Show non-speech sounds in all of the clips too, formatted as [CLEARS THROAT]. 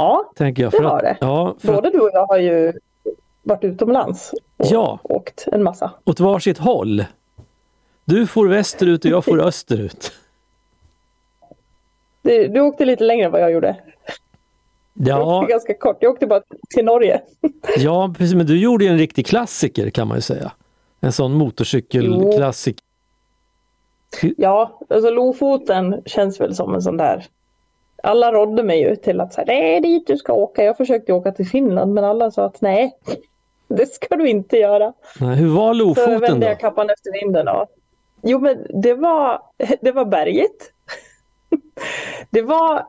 Ja, tänker jag. det För har att, det. Ja, för Både du och jag har ju varit utomlands och Ja. åkt en massa. åt varsitt håll. Du får västerut och jag får [LAUGHS] österut. Du, du åkte lite längre än vad jag gjorde. Jag Ja, åkte ganska kort. Jag åkte bara till Norge. [LAUGHS] ja, precis. Men du gjorde en riktig klassiker kan man ju säga. En sån motorcykelklassiker. Ja, alltså Lofoten känns väl som en sån där. Alla rådde mig ju till att säga, det är dit du ska åka. Jag försökte åka till Finland men alla sa att nej, det ska du inte göra. Nej, Hur var Så Lofoten vände då? jag kappan efter vinden. Ja. Jo men det var, det var berget. [LAUGHS] Det var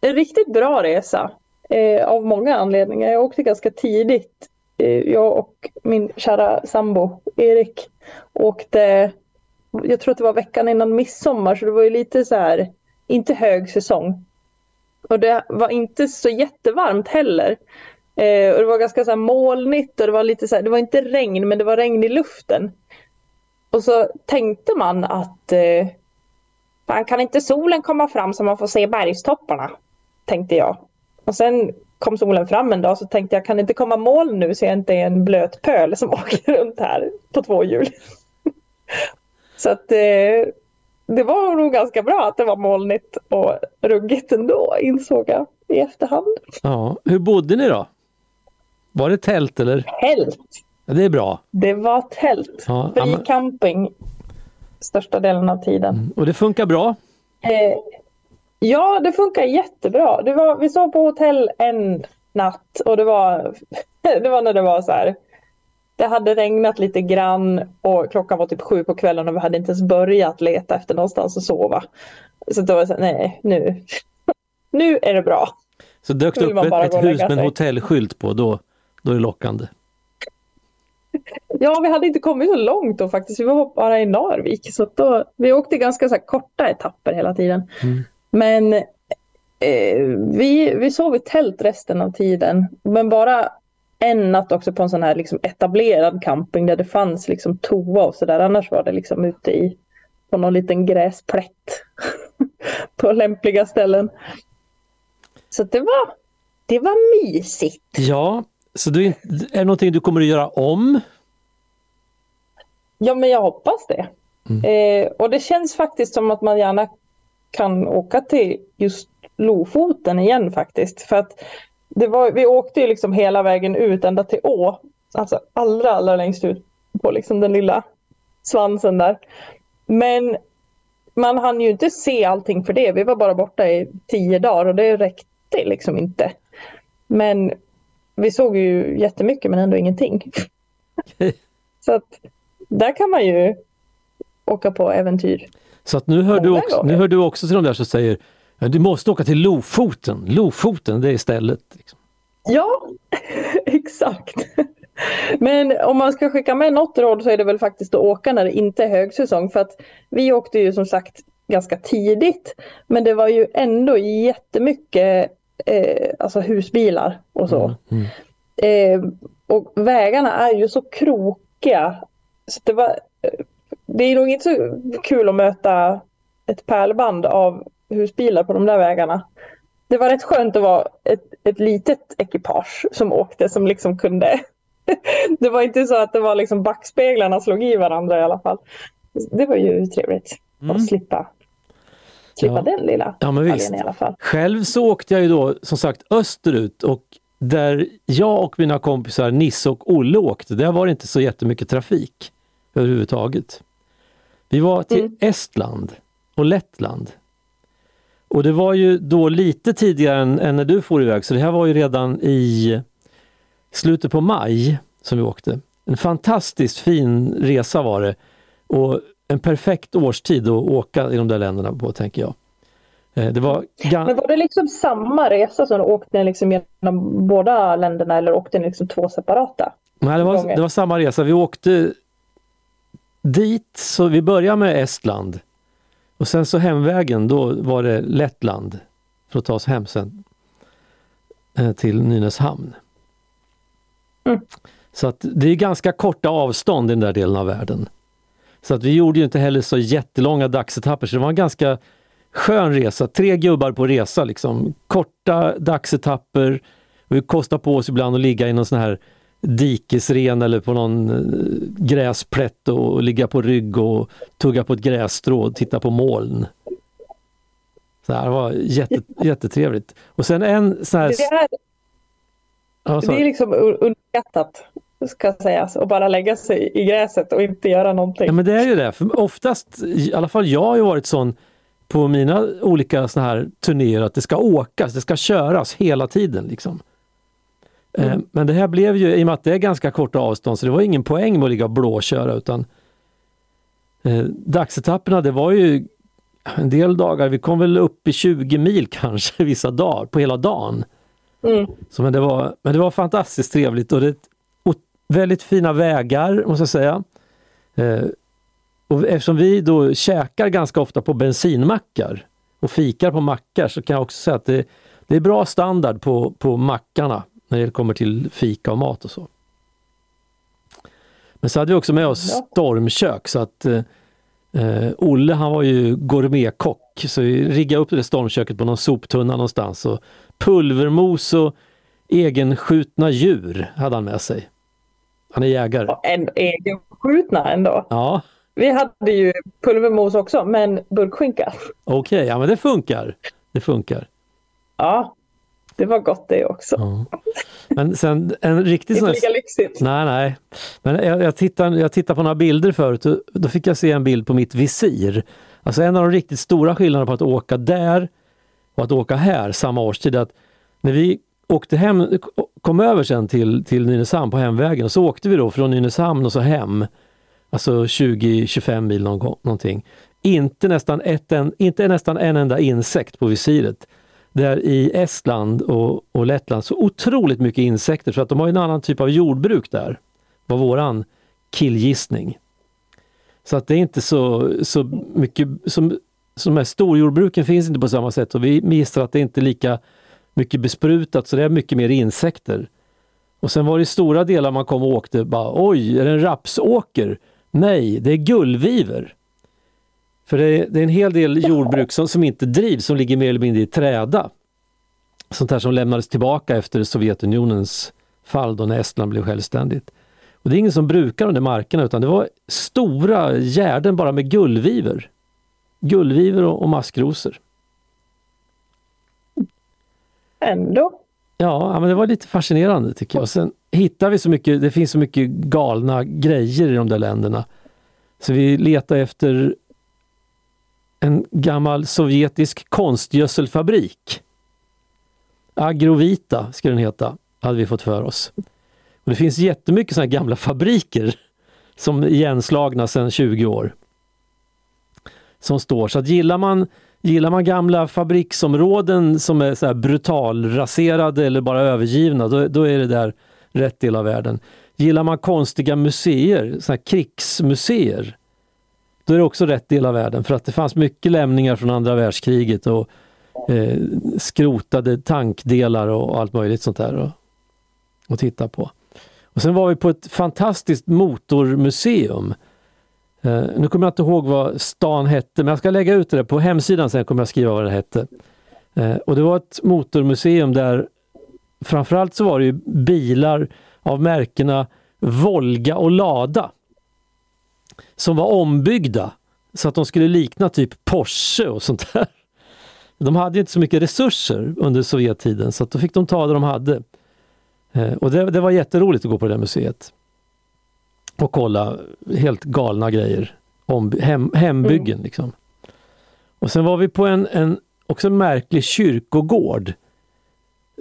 en riktigt bra resa eh, av många anledningar. Jag åkte ganska tidigt. Eh, jag och min kära sambo Erik åkte, jag tror att det var veckan innan midsommar så det var ju lite så här, inte hög säsong. Och det var inte så jättevarmt heller. Eh, och det var ganska så här molnigt och det var lite så här, det var inte regn men det var regn i luften. Och så tänkte man att eh, fan, kan inte solen komma fram så man får se bergstopparna? Tänkte jag. Och sen kom solen fram en dag så tänkte jag kan det inte komma moln nu så jag inte är en blöt pöl som [LAUGHS] åker runt här på två hjul. [LAUGHS] så att eh, det var nog ganska bra att det var molnigt och ruggigt ändå insåg jag i efterhand. Ja. Hur bodde ni då? Var det tält eller? Tält! Ja, det är bra. Det var tält. Ja, Fri men- camping största delen av tiden. Och det funkar bra? Eh, ja, det funkar jättebra. Det var, vi sov på hotell en natt och det var, [LAUGHS] det var när det var så här. Det hade regnat lite grann och klockan var typ sju på kvällen och vi hade inte ens börjat leta efter någonstans att sova. Så då var det så här, nej, nu, [LAUGHS] nu är det bra. Så dök det upp ett, ett hus med en hotellskylt på, då, då är det lockande. Ja, vi hade inte kommit så långt då faktiskt. Vi var bara i Narvik. Så då, vi åkte ganska så korta etapper hela tiden. Mm. Men eh, vi, vi sov i tält resten av tiden. Men bara en natt också på en sån här liksom etablerad camping där det fanns liksom toa och sådär. Annars var det liksom ute i på någon liten gräsplätt [LAUGHS] på lämpliga ställen. Så det var, det var mysigt. Ja, så du, är det någonting du kommer att göra om? Ja, men jag hoppas det. Eh, och det känns faktiskt som att man gärna kan åka till just Lofoten igen faktiskt. För att var, vi åkte ju liksom hela vägen ut ända till Å. Alltså allra, allra längst ut på liksom den lilla svansen där. Men man hann ju inte se allting för det. Vi var bara borta i tio dagar och det räckte liksom inte. Men vi såg ju jättemycket men ändå ingenting. [LAUGHS] Så att där kan man ju åka på äventyr. Så att nu hör, du också, nu hör du också till de där som säger "Ja, du måste åka till Lofoten. Lofoten, det är stället. Liksom. Ja, [LAUGHS] exakt. Men om man ska skicka med något råd så är det väl faktiskt att åka när det inte är högsäsong. För att vi åkte ju som sagt ganska tidigt. Men det var ju ändå jättemycket eh, alltså husbilar och så. Mm. Eh, och vägarna är ju så krokiga. Så det, var, eh, det är nog inte så kul att möta ett pärlband av husbilar på de där vägarna. Det var rätt skönt att vara ett, ett litet ekipage som åkte som liksom kunde. [LAUGHS] Det var inte så att det var liksom backspeglarna slog i varandra i alla fall. Det var ju trevligt att slippa, slippa Ja. den lilla Ja, men visst. i alla fall. Själv så åkte jag ju då som sagt österut och där jag och mina kompisar Nisse och Olle åkte, där var det inte så jättemycket trafik överhuvudtaget. Vi var till Mm. Estland och Lettland. Och det var ju då lite tidigare än, än när du får iväg, så det här var ju redan i slutet på maj som vi åkte. En fantastiskt fin resa var det och en perfekt årstid att åka i de där länderna på, tänker jag. Eh, Det var Men var det liksom samma resa som åkte ni liksom genom båda länderna eller åkte ni liksom två separata? Nej, det, var, det var samma resa. Vi åkte dit, så vi började med Estland. Och sen så hemvägen, då var det Lettland för att ta oss hem sen eh, till Nynäshamn. Mm. Så att det är ganska korta avstånd i den där delen av världen. Så att vi gjorde ju inte heller så jättelånga dagsetapper, så det var en ganska skön resa, tre gubbar på resa liksom. Korta dagsetapper. Vi kostar på oss ibland att ligga i någon sån här dikesren eller på någon eh, gräsplätt och ligga på rygg och tugga på ett grässtrå och titta på moln. Så här, det var jätte, [LAUGHS] jättetrevligt. Och sen en sån här... Det är, Ja, det är liksom underskattat, ska sägas, att bara lägga sig i gräset och inte göra någonting. Ja men det är ju det, för oftast, i alla fall jag har ju varit sån på mina olika såna här turnéer att det ska åkas, det ska köras hela tiden. liksom. Eh, Mm. Men det här blev ju, i och med att det är ganska korta avstånd, så det var ingen poäng med att ligga och blåköra utan eh, dagsetapperna, det var ju en del dagar, vi kom väl upp i 20 mil [LAUGHS] kanske vissa dagar, på hela dagen. Mm. Så, men, det var, men det var fantastiskt trevligt och det och väldigt fina vägar måste jag säga. Eh, och eftersom vi då käkar ganska ofta på bensinmackar och fikar på mackar så kan jag också säga att det, det är bra standard på, på mackarna när det kommer till fika och mat och så. Men så hade vi också med oss stormkök så att eh, eh, Olle han var ju gourmetkock så vi riggade upp det stormköket på någon soptunna någonstans och pulvermos och egenskjutna djur hade han med sig. Han är jägare. En egenskjutna ändå. Ja, Vi hade ju pulvermos också, men burkskinka. okej, ja men det funkar. Det funkar. Ja, det var gott det också. Ja. Men sen en riktig sån Inte lika lyxigt. Nej, nej. Men jag, jag, tittade, jag tittade på några bilder förut och då fick jag se en bild på mitt visir. Alltså en av de riktigt stora skillnaderna på att åka där och att åka här samma årstid är att när vi åkte hem, kom över sen till, till Nynäshamn på hemvägen och så åkte vi då från Nynäshamn och så hem. Alltså 20-25 mil någon, någonting. Inte nästan, ett, en, inte nästan en enda insekt på visiret. Där i Estland och, och Lettland så otroligt mycket insekter för att de har en annan typ av jordbruk där. var våran killgissning. Så att det är inte så, så mycket, som, som de här storjordbruken finns inte på samma sätt och vi gissar att det inte är lika mycket besprutat så det är mycket mer insekter. Och sen var det stora delar man kom och åkte bara oj, är det en rapsåker? Nej, det är gullviver. För det är, det är en hel del jordbruk som, som inte drivs, som ligger mer eller mindre i träda. Sånt här som lämnades tillbaka efter Sovjetunionens fall då när Estland blev självständigt. Och det är ingen som brukar de där markerna utan det var stora gärden bara med gullviver. Gullviver och, och maskrosor. Ändå. Ja, men det var lite fascinerande tycker jag. Och sen hittar vi så mycket, det finns så mycket galna grejer i de där länderna. Så vi letar efter en gammal sovjetisk konstgödselfabrik. Agrovita ska den heta, hade vi fått för oss. Och det finns jättemycket sådana gamla fabriker som är igenslagna sedan 20 år. Som står, så att gillar man Gillar man gamla fabriksområden som är så här brutalraserade eller bara övergivna, då, då är det där rätt del av världen. Gillar man konstiga museer, sådana här krigsmuseer, då är det också rätt del av världen för att det fanns mycket lämningar från andra världskriget och eh, skrotade tankdelar och allt möjligt sånt där att, titta på. Och sen var vi på ett fantastiskt motormuseum Eh, nu kommer jag inte ihåg vad stan hette, men jag ska lägga ut det där på hemsidan sen kommer jag skriva vad det hette. Eh, och det var ett motormuseum där framförallt så var det ju bilar av märkena Volga och Lada som var ombyggda så att de skulle likna typ Porsche och sånt där. De hade inte så mycket resurser under Sovjettiden så att då fick de ta det de hade. Eh, och det, det var jätteroligt att gå på det där museet och kolla helt galna grejer. Om, hem, hembyggen liksom. Och sen var vi på en, en också en märklig kyrkogård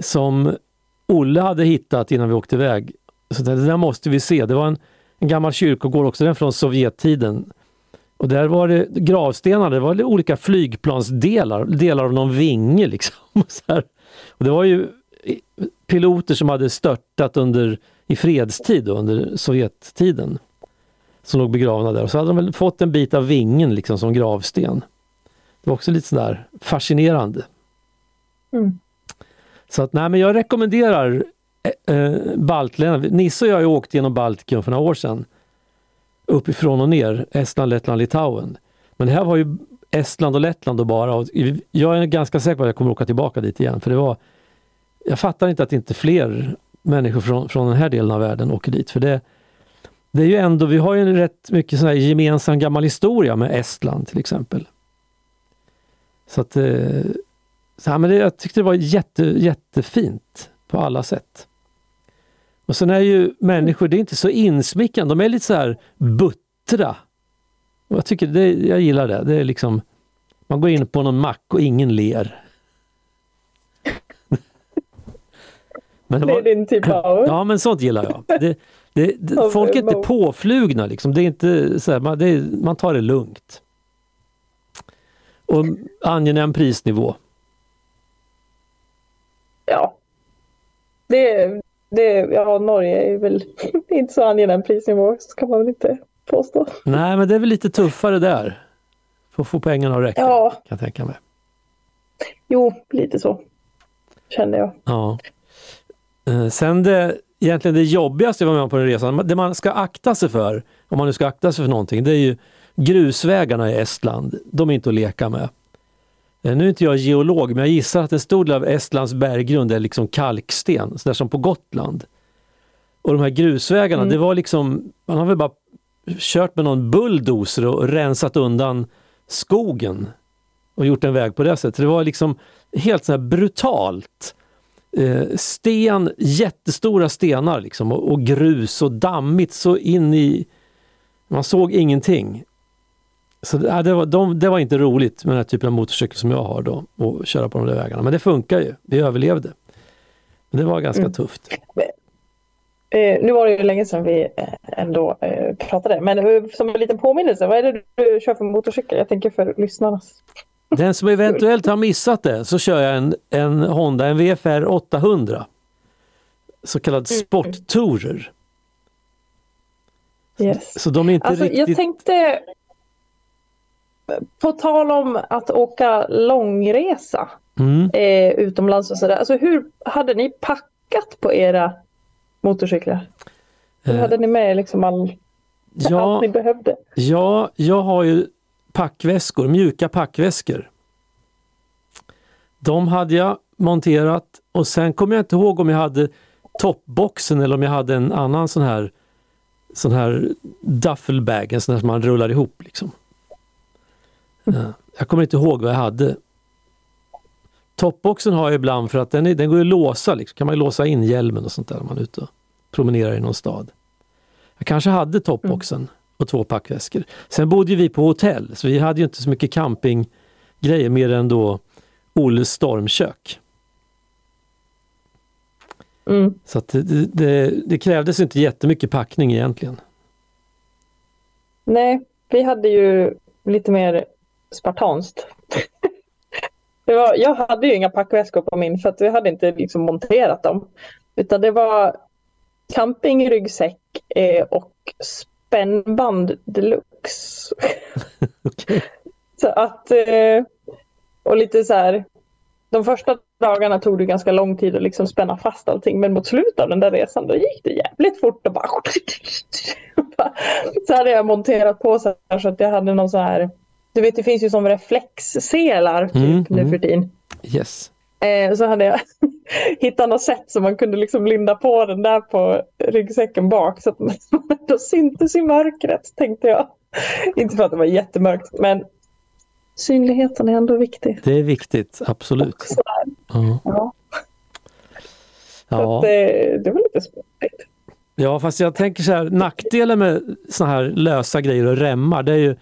som Olle hade hittat innan vi åkte iväg. Så det där måste vi se. Det var en, en gammal kyrkogård också, den från Sovjettiden. Och där var det gravstenar, det var olika flygplansdelar, delar av någon vinge [LAUGHS] liksom. Och det var ju piloter som hade störtat under i fredstid då, under Sovjettiden. Som låg begravna där och så hade de väl fått en bit av vingen liksom som gravsten. Det var också lite sådär fascinerande. Mm. Så att nej men jag rekommenderar eh, eh baltländerna. Nisse och jag har ju åkt genom Baltikum för några år sedan. Uppifrån och ner, Estland, Lettland, Litauen. Men det här var ju Estland och Lettland och bara. Och jag är ganska säker på att jag kommer åka tillbaka dit igen. För det var, jag fattar inte att inte fler människor från, från den här delen av världen åker dit. För det, det är ju ändå, vi har ju en rätt mycket sån här gemensam gammal historia med Estland till exempel. Så att, eh, så här, men det, jag tyckte det var jätte, jättefint på alla sätt. Och sen är ju människor, det är inte så insmickrande, de är lite så här buttra. Och jag tycker det, jag gillar det. det är liksom, man går in på någon mack och ingen ler. [LAUGHS] men det, var, det är din typ av... [LAUGHS] Ja men sånt gillar jag. Det, det, det, folk är inte påflugna liksom. Det är inte så här, man, är, man tar det lugnt. Och angenäm prisnivå. Ja. Det, det, ja, Norge är väl [LAUGHS] inte så angenäm prisnivå, så kan man väl inte påstå. Nej, men det är väl lite tuffare där. För att få pengarna att räcka, ja. kan jag tänka mig. Jo, lite så kände jag. Ja. Eh, sen det, egentligen det jobbigaste jag var med på den resan, det man ska akta sig för, om man nu ska akta sig för någonting, det är ju grusvägarna i Estland. De är inte att leka med. Eh, nu är inte jag geolog, men jag gissar att en stor del av Estlands berggrund är liksom kalksten, sådär som på Gotland. Och de här grusvägarna, mm. det var liksom, man har väl bara kört med någon bulldozer och rensat undan skogen och gjort en väg på det sättet. Det var liksom helt så brutalt. Eh, sten, jättestora stenar liksom och, och, grus och dammigt så in i... Man såg ingenting. Så det, det, var, de, det var inte roligt med den här typen av motorcykel som jag har då, att köra på de där vägarna. Men det funkar ju, vi överlevde. Men det var ganska mm. tufft. Eh, nu var det ju länge sedan vi eh, ändå eh, pratade, men eh, som en liten påminnelse, vad är det du kör för motorcykel? Jag tänker för lyssnarnas. [LAUGHS] Den som eventuellt har missat det, så kör jag en, en Honda, en VFR 800. Så kallad mm. sporttourer. Yes. Så de är inte alltså, riktigt... Jag tänkte, på tal om att åka långresa mm. eh, utomlands och sådär. Alltså hur hade ni packat på era motorcyklar? Hur eh, hade ni med liksom all, ja, allt ni behövde? Ja, jag har ju packväskor, mjuka packväskor. De hade jag monterat och sen kommer jag inte ihåg om jag hade toppboxen eller om jag hade en annan sån här sån här duffelbag, en sån här som man rullar ihop. Liksom. Mm. Jag kommer inte ihåg vad jag hade. Toppboxen har jag ibland för att den, är, den går att låsa, liksom. kan man låsa in hjälmen och sånt där om man är ute och promenerar i någon stad. Jag kanske hade toppboxen mm. och två packväskor. Sen bodde vi på hotell så vi hade ju inte så mycket campinggrejer mer än då Olles stormkök. Mm. Så det, det, det, krävdes inte jättemycket packning egentligen. Nej, vi hade ju lite mer spartanskt. [LAUGHS] var, jag hade ju inga packväskor på min för att vi hade inte liksom monterat dem. Utan det var campingryggsäck eh, och spännband deluxe. [LAUGHS] okay. [LAUGHS] Så att, eh, och lite så här, de första dagarna tog det ganska lång tid att liksom spänna fast allting men mot slutet av den där resan då gick det jävligt fort och bara så hade jag monterat på så, här, så att jag hade någon så här du vet det finns ju som reflexselar typ mm, nu mm. för tiden. Yes. Eh, så hade jag [LAUGHS] hittat något sätt som man kunde liksom linda på den där på ryggsäcken bak så att man [LAUGHS] då syntes i mörkret tänkte jag. Inte för att det var jättemörkt men synligheten är ändå viktig. Det är viktigt, absolut. Ja. ja. Så det, det var lite spännande. Ja fast jag tänker så här, nackdelen med såna här lösa grejer och remmar det är ju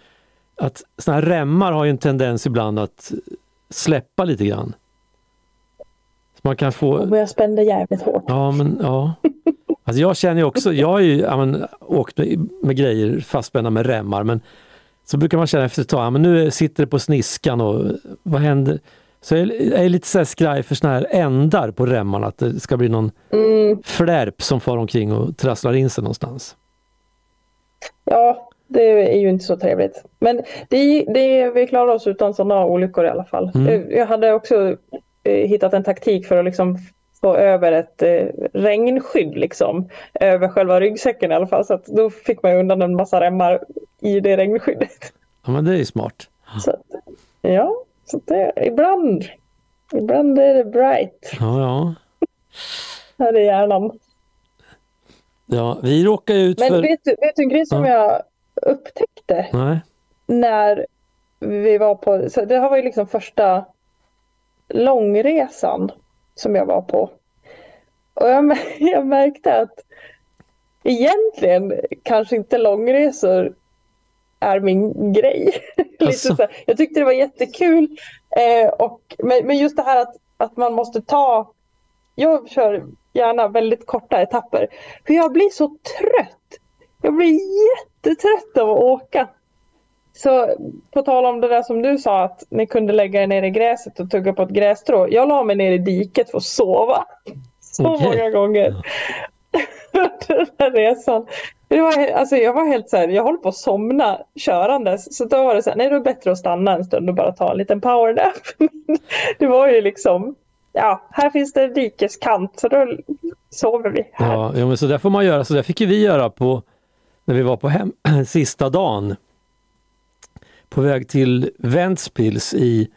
att såna här remmar har en tendens ibland att släppa lite grann. Så man kan få... Och jag spände jävligt hårt. Ja, men ja. Alltså jag känner ju också, jag har ju ja, men, åkt med, med grejer fastspända med remmar men så brukar man känna efter ett tag, ja, men nu sitter det på sniskan och vad händer? Så jag är lite så skraj för såna här ändar på remmarna, att det ska bli någon mm. flärp som far omkring och trasslar in sig någonstans. Ja, det är ju inte så trevligt. Men det, det, vi klarar oss utan sådana olyckor i alla fall. Mm. Jag hade också eh, hittat en taktik för att liksom få över ett eh, regnskydd liksom, över själva ryggsäcken i alla fall. Så då fick man undan en massa remmar i det regnskyddet. Ja men det är smart. Så, Ja, så det, ibland, ibland är det bright Ja, ja. här i hjärnan. ja vi råkar ut Men för... vet, du, vet du en grej som Ja. jag upptäckte Nej. när vi var på, så det här var ju liksom första långresan som jag var på. Och jag, [LAUGHS] jag märkte att egentligen kanske inte långresor är min grej. [LAUGHS] Lite Asså. så jag tyckte det var jättekul. Eh, och, men, men just det här att, att man måste ta, jag kör gärna väldigt korta etapper. För jag blir så trött. Jag blir jättetrött av att åka. Så på tal om det där som du sa att ni kunde lägga er ner i gräset och tugga på ett grässtrå. Jag la mig ner i diket för att sova. Så Okej. många gånger. [LAUGHS] Den här resan. Det var, alltså jag var helt så här, jag håller på att somna körandes. Så då var det så här, nej då är det bättre att stanna en stund och bara ta en liten powernap. [LAUGHS] det var ju liksom, ja, här finns det en dikeskant så då sover vi här. Ja, ja, men så där får man göra. Så där fick ju vi göra på när vi var på hem, [CLEARS THROAT] sista dagen. På väg till Ventspils i,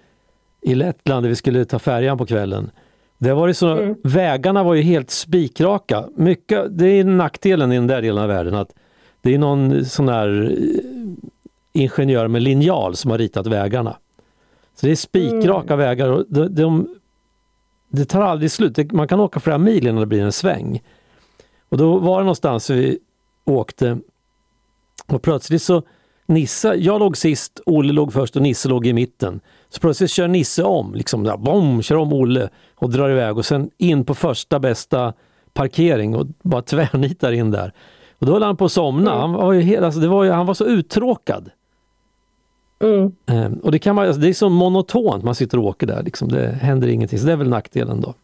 i Lettland där vi skulle ta färjan på kvällen. Det var ju så, Mm. Vägarna var ju helt spikraka. Mycket, det är nackdelen i den där delen av världen att det är någon sån där eh, ingenjör med linjal som har ritat vägarna. Så det är spikraka vägar och de, de, det tar aldrig slut. Det- Man kan åka flera mil innan det blir en sväng. Och då var det någonstans vi åkte och plötsligt så Nisse, jag låg sist, Olle låg först och Nisse låg i mitten. Så plötsligt kör Nisse om, liksom där, bom, kör om Olle och drar iväg och sen in på första bästa parkering och bara [LAUGHS] tvärnitar in där. Och då höll han på att somna. Mm. Han var ju helt, alltså det var ju, han var så uttråkad. Mm. Ehm, och det, kan man, alltså det är så monotont, man sitter och åker där. Liksom. Det händer ingenting, så det är väl nackdelen då.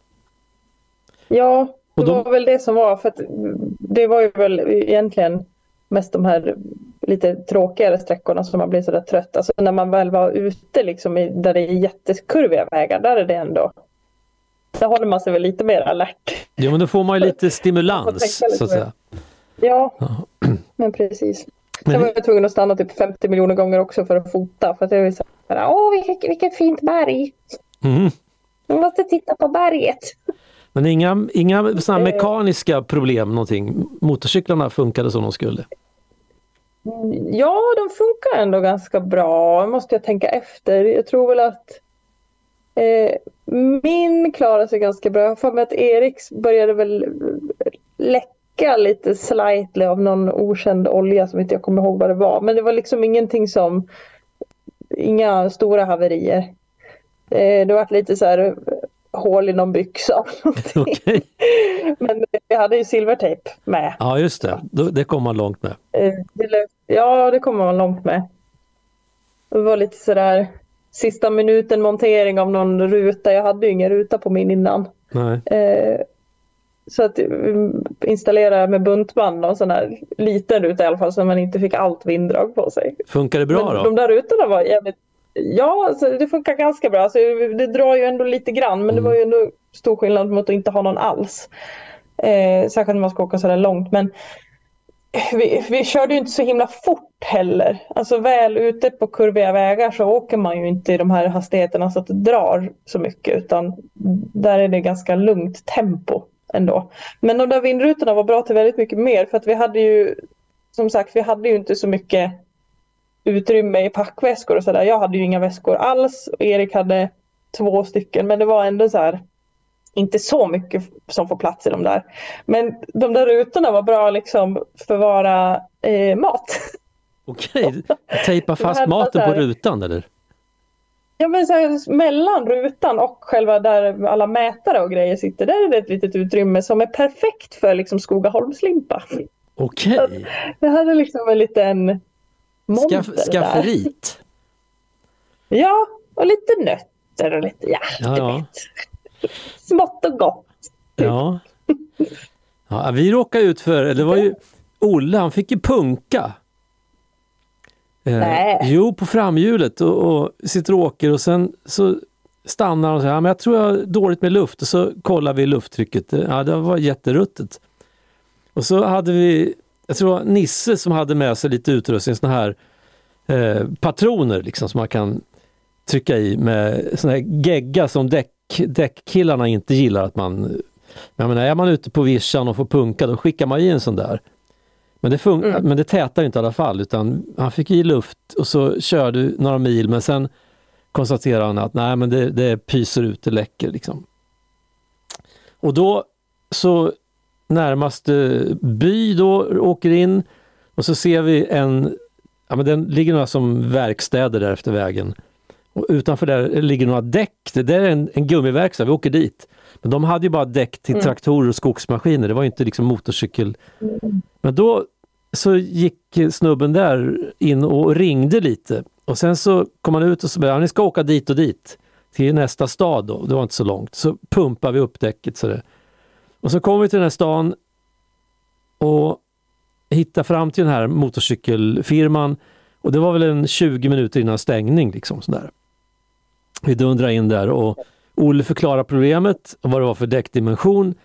Ja, det Och de- var väl det som var för det var ju väl egentligen mest de här lite tråkigare sträckorna som man blir sådär trött. Alltså när man väl var ute liksom i, där det är jättekurviga vägar, där är det ändå där håller man sig väl lite mer alert. Jo men då får man ju lite stimulans lite så att säga. Ja, [CLEARS THROAT] men precis. Men- Sen var jag tvungen att stanna typ 50 miljoner gånger också för att fota. För att jag var så här, åh vilket, vilket fint berg. Mm. Vi måste titta på berget. Men inga, inga såna Eh. mekaniska problem någonting. Motorcyklarna funkade som de skulle. Ja, de funkar ändå ganska bra. Måste jag tänka efter. Jag tror väl att eh, min klarar sig ganska bra. Jag har för mig att Eriks började väl läcka lite slightly av någon okänd olja som inte jag kommer ihåg vad det var. Men det var liksom ingenting som inga stora haverier. Eh, det var lite så här hål i någon byxa. [LAUGHS] Men jag hade ju silvertejp med. Ja just det, det kom man långt med. Eh, ja, det kommer man långt med. Det var lite sådär sista minuten montering av någon ruta. Jag hade ju ingen ruta på min innan. Nej. Eh, så att mm, installera med buntband någon sån här liten ruta i alla fall så man inte fick allt vinddrag på sig. Funkar det bra Men då? de där rutorna var jävligt Ja, alltså, det funkar ganska bra. Alltså, det drar ju ändå lite grann men det Mm. var ju ändå stor skillnad mot att inte ha någon alls. Eh, särskilt när man ska åka sådär långt. Men vi, vi körde ju inte så himla fort heller. Alltså väl ute på kurviga vägar så åker man ju inte i de här hastigheterna så att det drar så mycket utan där är det ganska lugnt tempo ändå. Men de där vindrutorna var bra till väldigt mycket mer för att vi hade ju som sagt vi hade ju inte så mycket utrymme i packväskor och sådär. Jag hade ju inga väskor alls och Erik hade två stycken men det var ändå så här inte så mycket som får plats i de där. Men de där rutorna var bra liksom förvara eh, mat. [LAUGHS] Okej, tejpa fast maten på rutan eller? Ja men så här, mellan rutan och själva där alla mätare och grejer sitter, där är det ett litet utrymme som är perfekt för liksom Skogaholmslimpa. Okej, [LAUGHS] Jag hade liksom en liten monter Skaff, där. skafferiet. Ja, och lite nötter och lite, ja, Ja, ja. Smått och gott. Ja. ja. Vi råkade ut för, det var ju Olle, han fick ju punka. Eh, Nej. Jo, på framhjulet och, och sitter och åker och sen så stannar han och säger, ja, men jag tror jag har dåligt med luft och så kollar vi lufttrycket. Ja, det var jätteruttet. Och så hade vi, jag tror Nisse som hade med sig lite utrustning, såna här eh, patroner liksom som man kan trycka i med sån här gegga som däck, däckkillarna inte gillar att man... Jag menar, är man ute på vischan och får punka då skickar man i en sån där. Men det, fun- mm. men det tätar inte i alla fall utan han fick i luft och så körde några mil men sen konstaterade han att nej men det, det pyser ut, det läcker liksom. Och då så närmaste by då åker in och så ser vi en, ja men den ligger några som verkstäder där efter vägen. Och utanför där ligger några däck, det där är en, en gummiverkstad, vi åker dit. Men de hade ju bara däck till mm. traktorer och skogsmaskiner, det var inte liksom motorcykel. Men då så gick snubben där in och ringde lite och sen så kom han ut och sa att ni ska åka dit och dit till nästa stad då, det var inte så långt. Så pumpar vi upp däcket. Så det. Och så kommer vi till den här stan och hittar fram till den här motorcykelfirman och det var väl en 20 minuter innan stängning. Liksom, sådär. Vi dundrar in där och Olle förklarar problemet och vad det var för däckdimension.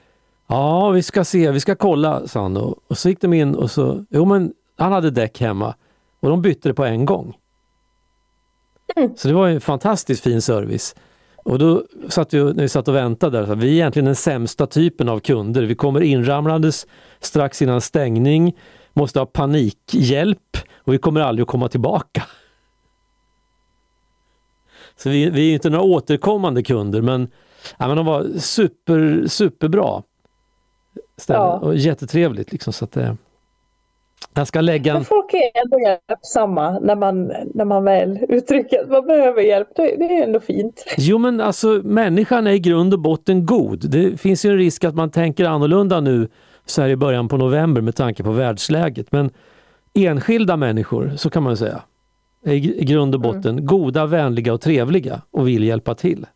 Ja, vi ska se, vi ska kolla, sa han. Och, och så gick de in och så, jo men han hade däck hemma och de bytte det på en gång. Mm. Så det var en fantastiskt fin service. Och då satt vi, när vi satt och väntade, där, vi är egentligen den sämsta typen av kunder. Vi kommer inramlandes strax innan stängning, måste ha panikhjälp och vi kommer aldrig att komma tillbaka. Så vi, vi är inte några återkommande kunder men, ja, men de var super, superbra. Ja. Och jättetrevligt. Liksom, så att, eh, jag ska lägga en... folk är ändå hjälpsamma när man, när man väl uttrycker att man behöver hjälp. Det, det är ändå fint. Jo men alltså människan är i grund och botten god. Det finns ju en risk att man tänker annorlunda nu så här i början på november med tanke på världsläget. Men enskilda människor, så kan man säga, är i grund och botten mm. goda, vänliga och trevliga och vill hjälpa till.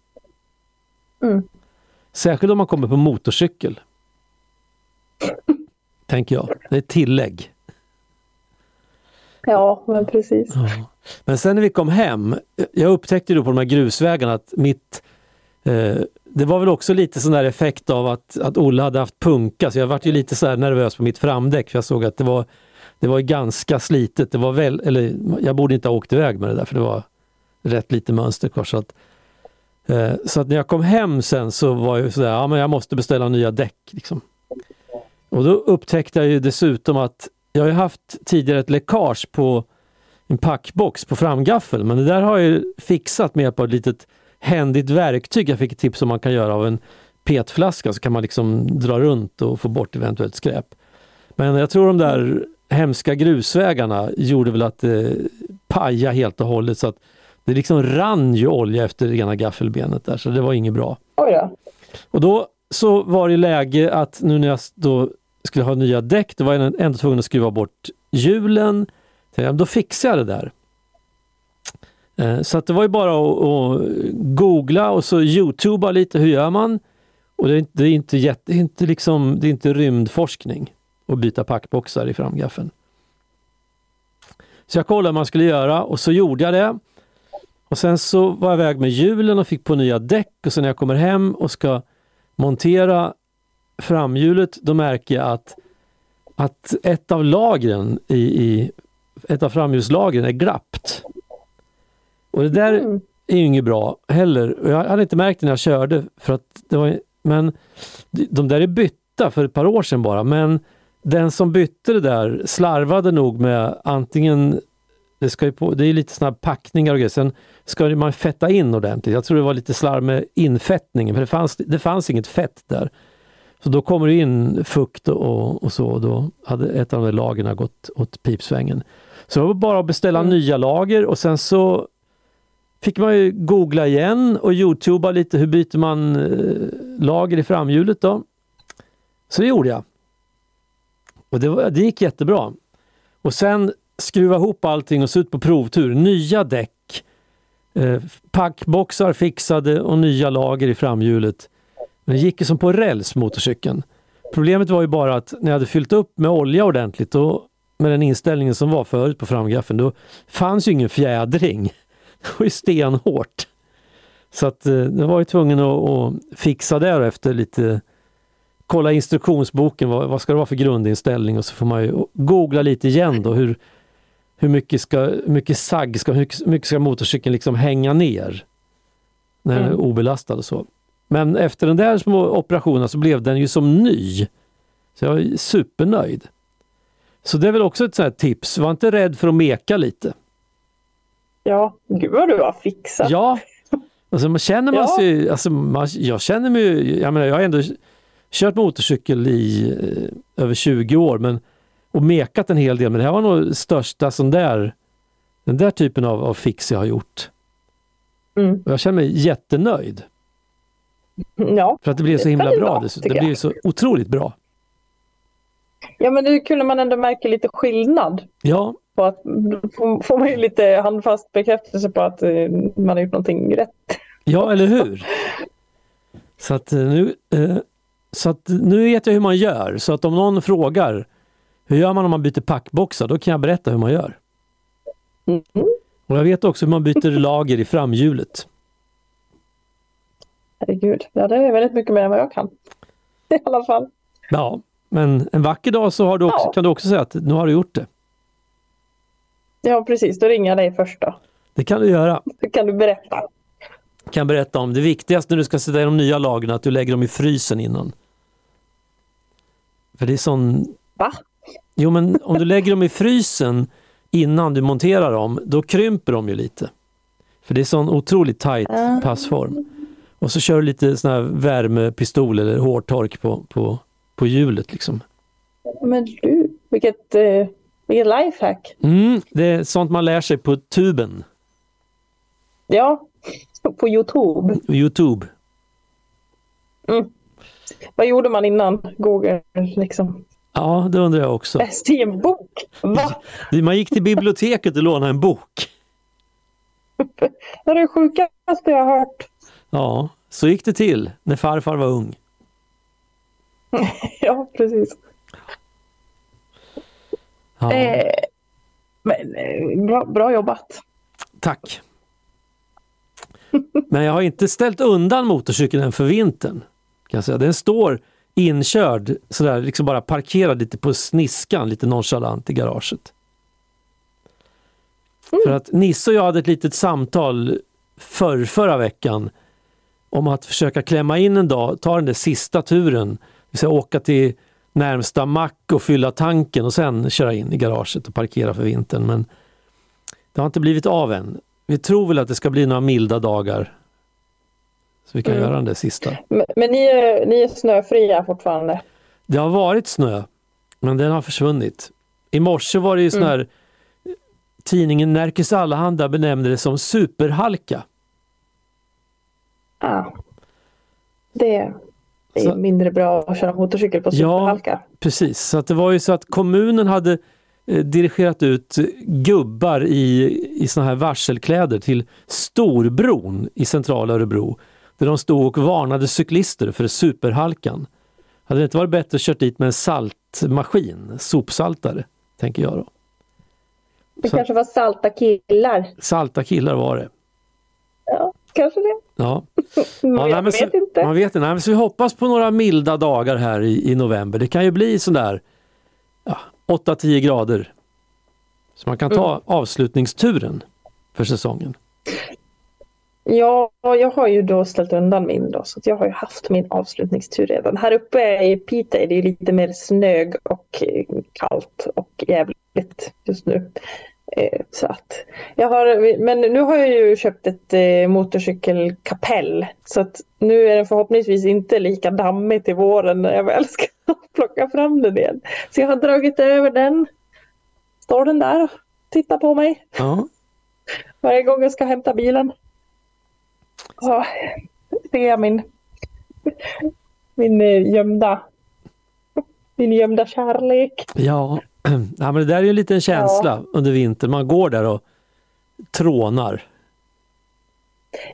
Mm. Särskilt om man kommer på motorcykel. Tänker jag. Det är ett tillägg. Ja, men precis. Ja. Men sen när vi kom hem, jag upptäckte då på de här grusvägarna att mitt eh, det var väl också lite sån där effekt av att, att Olle hade haft punka, så jag vart ju lite så nervös på mitt framdäck för jag såg att det var, det var ganska slitet. Det var väl, eller jag borde inte ha åkt iväg med det där för det var rätt lite mönster kvar. Så att, eh, så att när jag kom hem sen så var jag sådär, ja men jag måste beställa nya däck. Liksom. Och då upptäckte jag ju dessutom att jag har haft tidigare ett läckage på en packbox på framgaffel men det där har jag fixat med hjälp av ett litet händigt verktyg. Jag fick ett tips om man kan göra av en petflaska så kan man liksom dra runt och få bort eventuellt skräp. Men jag tror de där hemska grusvägarna gjorde väl att det pajade helt och hållet så att det liksom rann ju olja efter ena gaffelbenet där så det var inget bra. Oh ja. Och då så var det läge att nu när jag då skulle ha nya däck, då var jag ändå tvungen att skruva bort hjulen. Då fixade jag det där. Eh, så att det var ju bara att, att googla och så youtuba lite, hur gör man? Och det är, det är inte, jätte, inte, liksom, det är inte rymdforskning att byta packboxar i framgaffeln. Så jag kollade vad man skulle göra och så gjorde jag det. Och sen så var jag iväg med hjulen och fick på nya däck och sen när jag kommer hem och ska montera framhjulet, då märker jag att, att ett av lagren i, i ett av framhjulslagren är glappt. Och det där mm. är ju inget bra heller. Jag hade inte märkt det när jag körde, för att det var, men de där är bytta för ett par år sedan bara, men den som bytte det där slarvade nog med antingen det, ska på, det är lite såna packningar och grejer. Sen ska man fetta in ordentligt. Jag tror det var lite slarv med infettningen, för det fanns, det fanns inget fett där. Så då kommer det in fukt och, och så. Och då hade ett av de där lagren gått åt pipsvängen. Så det var bara att beställa mm. nya lager och sen så fick man ju googla igen och youtuba lite hur byter man eh, lager i framhjulet då. Så det gjorde jag. Och det, var, det gick jättebra. Och sen skruva ihop allting och se ut på provtur. Nya däck, eh, packboxar fixade och nya lager i framhjulet. Men det gick ju som på räls motorcykeln. Problemet var ju bara att när jag hade fyllt upp med olja ordentligt och med den inställningen som var förut på framgaffeln, då fanns ju ingen fjädring. [LAUGHS] Det var ju stenhårt. Så att eh, jag var ju tvungen att, att fixa det efter lite kolla instruktionsboken, vad, vad, ska det vara för grundinställning och så får man ju googla lite igen då hur, hur mycket, ska, hur mycket sagg ska, hur mycket ska motorcykeln liksom hänga ner när den är Mm. obelastad och så. Men efter den där små operationen så blev den ju som ny. Så jag är supernöjd. Så det är väl också ett sånt här tips, var inte rädd för att meka lite. Ja, gud vad du har fixat. Ja, alltså man känner man Ja. sig, alltså man, jag känner mig, jag menar jag har ändå kört motorcykel i eh, över 20 år men, och mekat en hel del men det här var nog största sån där, den där typen av, av fix jag har gjort. Mm. Och jag känner mig jättenöjd Ja. för att det blev så himla bra. bra, Det, blev så otroligt bra. ja, men kul när man ändå märker lite skillnad. Ja, På att, får man ju lite handfast bekräftelse på att eh, man har gjort någonting rätt. ja eller hur? Så att eh, nu, eh, så att nu vet jag hur man gör. Så att om någon frågar hur gör man om man byter packboxar? Då kan jag berätta hur man gör. Mm. Och jag vet också hur man byter [LAUGHS] lager i framhjulet. Herregud, ja, det är väldigt mycket mer än vad jag kan. [LAUGHS] I alla fall. Ja, men en vacker dag så har du också, Ja. kan du också säga att nu har du gjort det. Ja, precis. Då ringer jag dig först då. Det kan du göra. Då kan du berätta. kan berätta om det viktigaste när du ska sätta i de nya lagren, att du lägger dem i frysen innan. För det är sån... Va? Jo men om du lägger dem i frysen innan du monterar dem, då krymper de ju lite. För det är sån otroligt tajt Ah. passform. Och så kör du lite sån här värmepistol eller hårtork på, på, på hjulet. Liksom. Men du, vilket, eh, vilket lifehack. Mm, det är sånt man lär sig på tuben, Ja, [LAUGHS] på Youtube. Youtube. Vad gjorde man innan Google liksom? Ja, det undrar jag också. Läste i en bok? Va? [LAUGHS] Man gick till biblioteket och lånade en bok. [LAUGHS] Det är det sjukaste jag har hört. Ja, så gick det till när farfar var ung. [LAUGHS] Ja, precis. Ja, Eh, men eh, bra, bra jobbat. tack. Men jag har inte ställt undan motorcykeln än för vintern. Kan säga. Den står inkörd, sådär, liksom bara parkerad lite på sniskan, lite nonchalant i garaget. För att Nisse och jag hade ett litet samtal för förra veckan om att försöka klämma in en dag, ta den där sista turen, det vill säga åka till närmsta mack och fylla tanken och sen köra in i garaget och parkera för vintern. Men det har inte blivit av än. Vi tror väl att det ska bli några milda dagar. Så vi kan Mm. göra den där sista. Men, men ni, är, ni är snöfria fortfarande? Det har varit snö, men den har försvunnit. I morse var det ju sån Mm. här, tidningen Närkes Allehanda benämnde det som superhalka. Ah. Det är Så- mindre bra att köra motorcykel på Ja. superhalka. Precis, så att det var ju så att kommunen hade eh, dirigerat ut gubbar i, i såna här varselkläder till Storbron i centrala Örebro. Där de stod och varnade cyklister för superhalkan. Hade det inte varit bättre att kört dit med en saltmaskin, sopsaltare, tänker jag då. Det Så- kanske var salta killar. Salta killar var det. Ja, kanske det. Ja. [LAUGHS] Ja, jag men så, vet inte. Man vet inte. Nej, men så vi hoppas på några milda dagar här i, i november. Det kan ju bli sådär ja, 8-10 grader. Så man kan ta Mm. avslutningsturen för säsongen. Ja, jag har ju då ställt undan min då, så jag har ju haft min avslutningstur redan. Här uppe i Piteå är det lite mer snög och kallt och jävligt just nu. Eh, Så att jag har, men nu har jag ju köpt ett eh, motorcykelkapell så att nu är den förhoppningsvis inte lika dammig till våren när jag väl ska [LAUGHS] plocka fram den igen. Så jag har dragit över den. Står den där och tittar på mig Ja, varje gång jag ska hämta bilen. Så ser jag min, min eh, gömda, min gömda kärlek. ja. [CLEARS THROAT] ja men det där är ju en liten känsla under vintern. Man går där och trånar.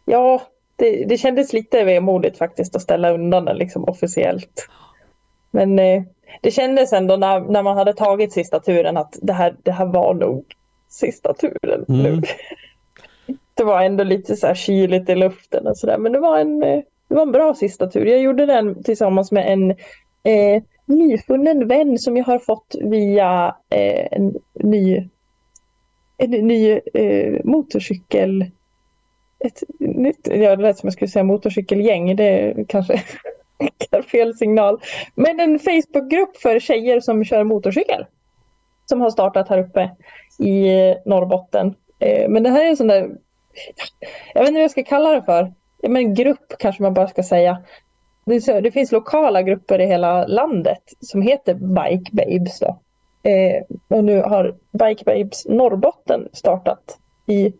Ja, det, det kändes lite vemodigt faktiskt att ställa undan den liksom officiellt. Men eh, det kändes ändå när, när man hade tagit sista turen att det här, det här var nog sista turen. Mm. [LAUGHS] Det var ändå lite så här kyligt i luften och sådär. Men det var, en, eh, det var en bra sista tur. Jag gjorde den tillsammans med en eh, nyfunnen vän som jag har fått via eh, en ny en ny eh, motorcykel ett nytt, ja det lät som jag skulle säga motorcykelgäng, det [LAUGHS] är kanske fel signal. Men en Facebookgrupp för tjejer som kör motorcykel. Som har startat här uppe i Norrbotten. Eh, men det här är en sån där, jag vet inte vad jag ska kalla det för. Men grupp kanske man bara ska säga. Det, finns lokala grupper i hela landet som heter Bike Babes. Då. Eh, och nu har Bike Babes Norrbotten startat i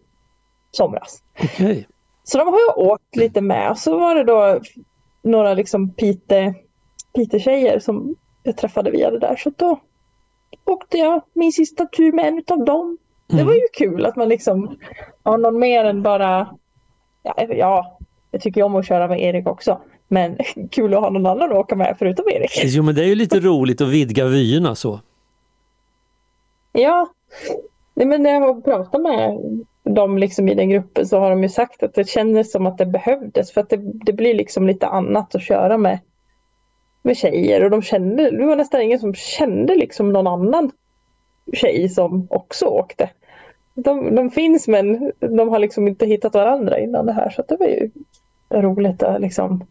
somras. Okay. Så de har jag åkt lite med. Så var det då några liksom Pite, Pite-tjejer som jag träffade via det där. Så då åkte jag min sista tur med en av dem. Mm. Det var ju kul att man liksom har någon mer än bara... Ja, ja, jag tycker om att köra med Erik också. Men [LAUGHS] kul att ha någon annan att åka med förutom Erik. Jo men det är ju lite roligt att vidga vyerna så. Ja, Nej, men när jag har pratat med dem liksom i den gruppen så har de ju sagt att det kändes som att det behövdes för att det, det blir liksom lite annat att köra med, med tjejer och de kände, det var nästan ingen som kände liksom någon annan tjej som också åkte. De, de finns men de har liksom inte hittat varandra innan det här så det var ju roligt att liksom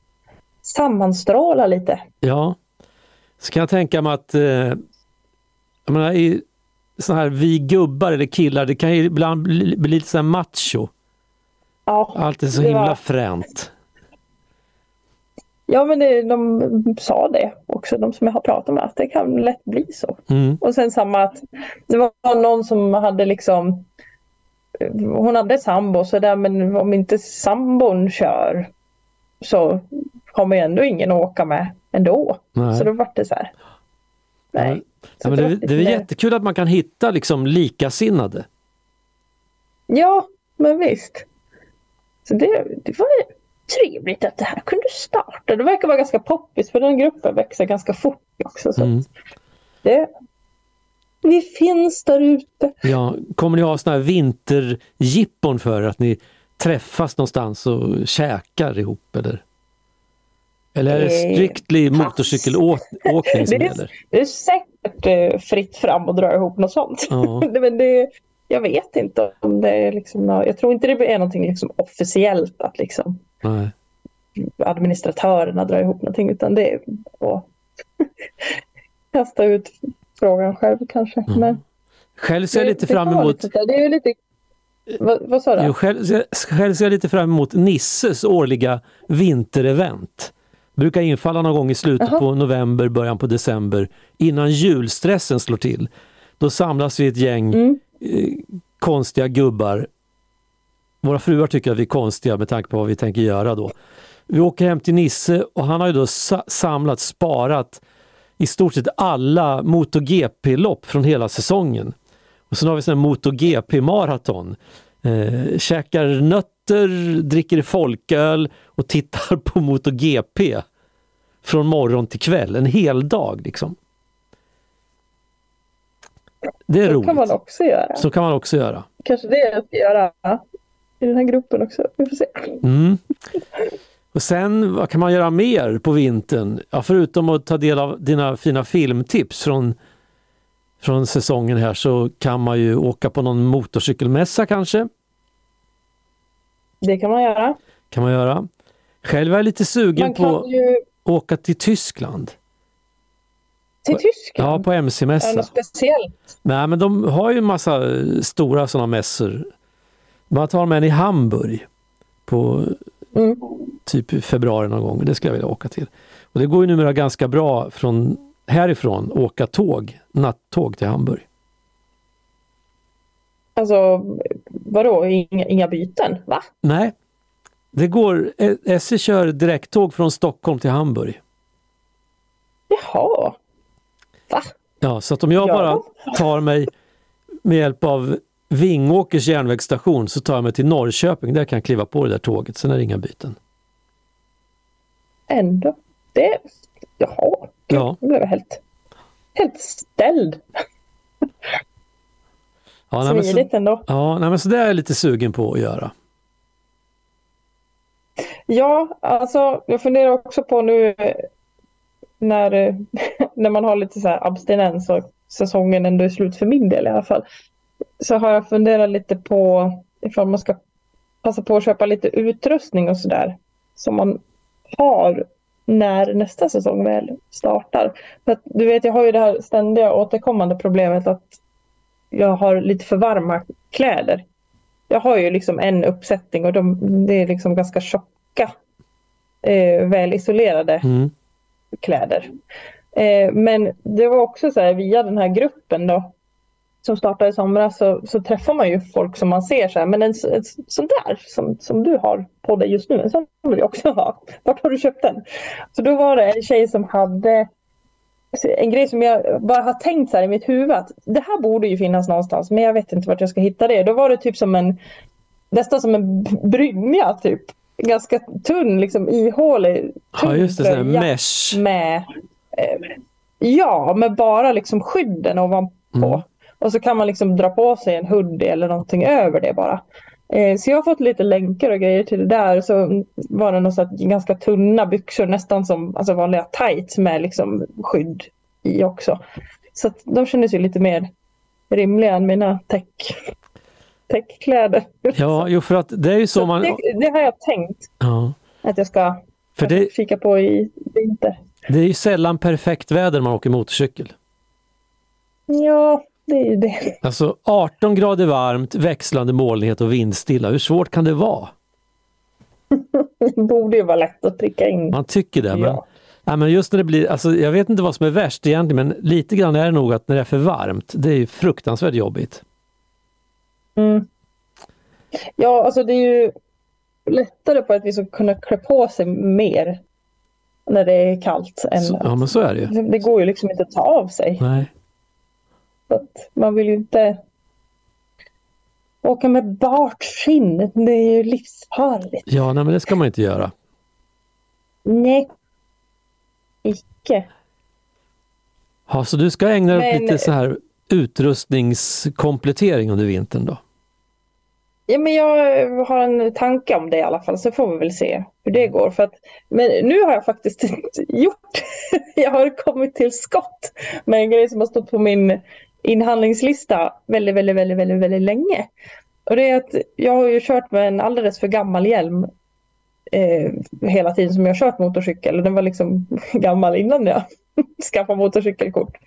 sammanstråla lite. Ja, så kan jag tänka mig att eh, jag menar, i så här vi gubbar eller killar, det kan ju ibland bli, bli lite så macho. Ja, Allt är så himla var... fränt. Ja men det, de sa det också, de som jag har pratat med, att det kan lätt bli så. Mm. Och sen samma att det var någon som hade liksom hon hade sambo så där men om inte sambon kör så kommer ändå ingen att åka med ändå. Nej. Så då vart det så här. Nej. Ja, men det, det är jättekul att man kan hitta liksom likasinnade. Ja, men visst. Så det, det var trevligt att det här kunde starta. Det verkar vara ganska poppis för den gruppen växer ganska fort också. Så mm. det, vi finns där ute. Ja, kommer ni ha såna här vinterjippon för att ni träffas någonstans och käkar ihop eller? Eller är det eh, strictly motorcykelåkning som gäller? Det är säkert eh, fritt fram att dra ihop något sånt. Ja. [LAUGHS] Men det, jag vet inte om det är liksom, jag tror inte det är någonting liksom officiellt att liksom Nej. administratörerna drar ihop någonting utan det är att [LAUGHS] kasta ut frågan själv kanske. Mm. Men själv ser jag lite fram emot det är lite vad, vad sa du? Jo, själv, själv ser jag lite fram emot Nisses årliga vinterevent brukar infalla någon gång i slutet Aha. på november, början på december innan julstressen slår till. Då samlas vi ett gäng mm. eh, konstiga gubbar. Våra fruar tycker att vi är konstiga med tanke på vad vi tänker göra då. Vi åker hem till Nisse och han har ju då samlat, sparat i stort sett alla MotoGP-lopp från hela säsongen. Och sen har vi sån MotoGP-maraton. Eh, käkar nötter, dricker folköl och tittar på MotoGP från morgon till kväll, en hel dag liksom. Det är Så roligt. kan man också göra. Så kan man också göra. Kanske det jag ska göra i den här gruppen också. Vi får se. Mm. Och sen, vad kan man göra mer på vintern? Ja, förutom att ta del av dina fina filmtips från, från säsongen här så kan man ju åka på någon motorcykelmässa kanske. Det kan man göra. Kan man göra. Själv är jag lite sugen på ju... att åka till Tyskland. Till Tyskland? Ja, på MC-mässa. Är det något speciellt? Nej, men de har ju en massa stora sådana mässor. Man tar med en i Hamburg på mm. typ februari någon gång. Det skulle jag vilja åka till. Och Det går ju numera ganska bra från härifrån åka tåg, nattåg till Hamburg. Alltså vadå, inga, inga byten? Va? Nej, det går, SJ kör direkttåg från Stockholm till Hamburg. Jaha. Va? Ja, så att om jag ja. bara tar mig med hjälp av Vingåkers järnvägsstation så tar jag mig till Norrköping. Där kan jag kliva på det där tåget, sen är det inga byten. Ändå. Det... Jaha. Ja. Jag blev helt, helt ställd. Ja, Smidigt ändå. Ja, nej, men så det är jag lite sugen på att göra. Ja, alltså jag funderar också på nu när, [LAUGHS] när man har lite så här abstinens och säsongen ändå är slut för min del i alla fall. så har jag funderat lite på ifall man ska passa på att köpa lite utrustning och sådär. Som man har när nästa säsong väl startar. För att, du vet, jag har ju det här ständiga återkommande problemet att jag har lite för varma kläder. Jag har ju liksom en uppsättning och de, det är liksom ganska tjocka, eh, väl isolerade Mm. kläder. Eh, men det var också så här via den här gruppen då som startade i somras så, så träffar man ju folk som man ser så här, men en, en sån där som, som du har på dig just nu, en sån vill jag också ha. Vart har du köpt den? Så då var det en tjej som hade en grej som jag bara har tänkt så här i mitt huvud att det här borde ju finnas någonstans men jag vet inte vart jag ska hitta det. Då var det typ som en nästan som en brynja typ. Ganska tunn, liksom ihålig. Ja, just det, sån mesh. med eh, Ja, med bara liksom skydden ovanpå. Mm. Och så kan man liksom dra på sig en hoodie eller någonting över det bara. Eh, så jag har fått lite länkar och grejer till det där. Så var det något ganska tunna byxor, nästan som alltså vanliga tights med liksom skydd i också. Så de kändes ju lite mer rimliga än mina tech, techkläder. Ja, jo, för att det är ju så Så man... det, det har jag tänkt Ja, att jag ska för det, kika på i vinter. det är ju sällan perfekt väder man åker motorcykel. Ja, det är det. Alltså 18 grader varmt, växlande molnighet och vindstilla. Hur svårt kan det vara? [LAUGHS] Det borde ju vara lätt att pricka in. Man tycker det. Men, Ja. nej, men just när det blir, alltså, jag vet inte vad som är värst egentligen, men lite grann är det nog att när det är för varmt, det är ju fruktansvärt jobbigt. Mm. Ja, alltså det är ju lättare på att vi ska kunna klä på sig mer när det är kallt. Än Så, ja, men så är det ju. Det går ju liksom inte att ta av sig. Nej. Att man vill ju inte åka med bart skinn. Det är ju livsfarligt. Ja, nej, men det ska man inte göra. Nej. Icke. Ja, så du ska ägna dig åt lite så här utrustningskomplettering under vintern då? Ja, men jag har en tanke om det i alla fall, så får vi väl se hur det går. För att, men nu har jag faktiskt [LAUGHS] gjort, [LAUGHS] jag har kommit till skott med en grej som har stått på min inhandlingslista väldigt, väldigt, väldigt, väldigt, väldigt länge. Och det är att jag har ju kört med en alldeles för gammal hjälm eh, hela tiden som jag kört motorcykel. Och Den var liksom [LAUGHS] gammal innan jag [LAUGHS] skaffade motorcykelkort.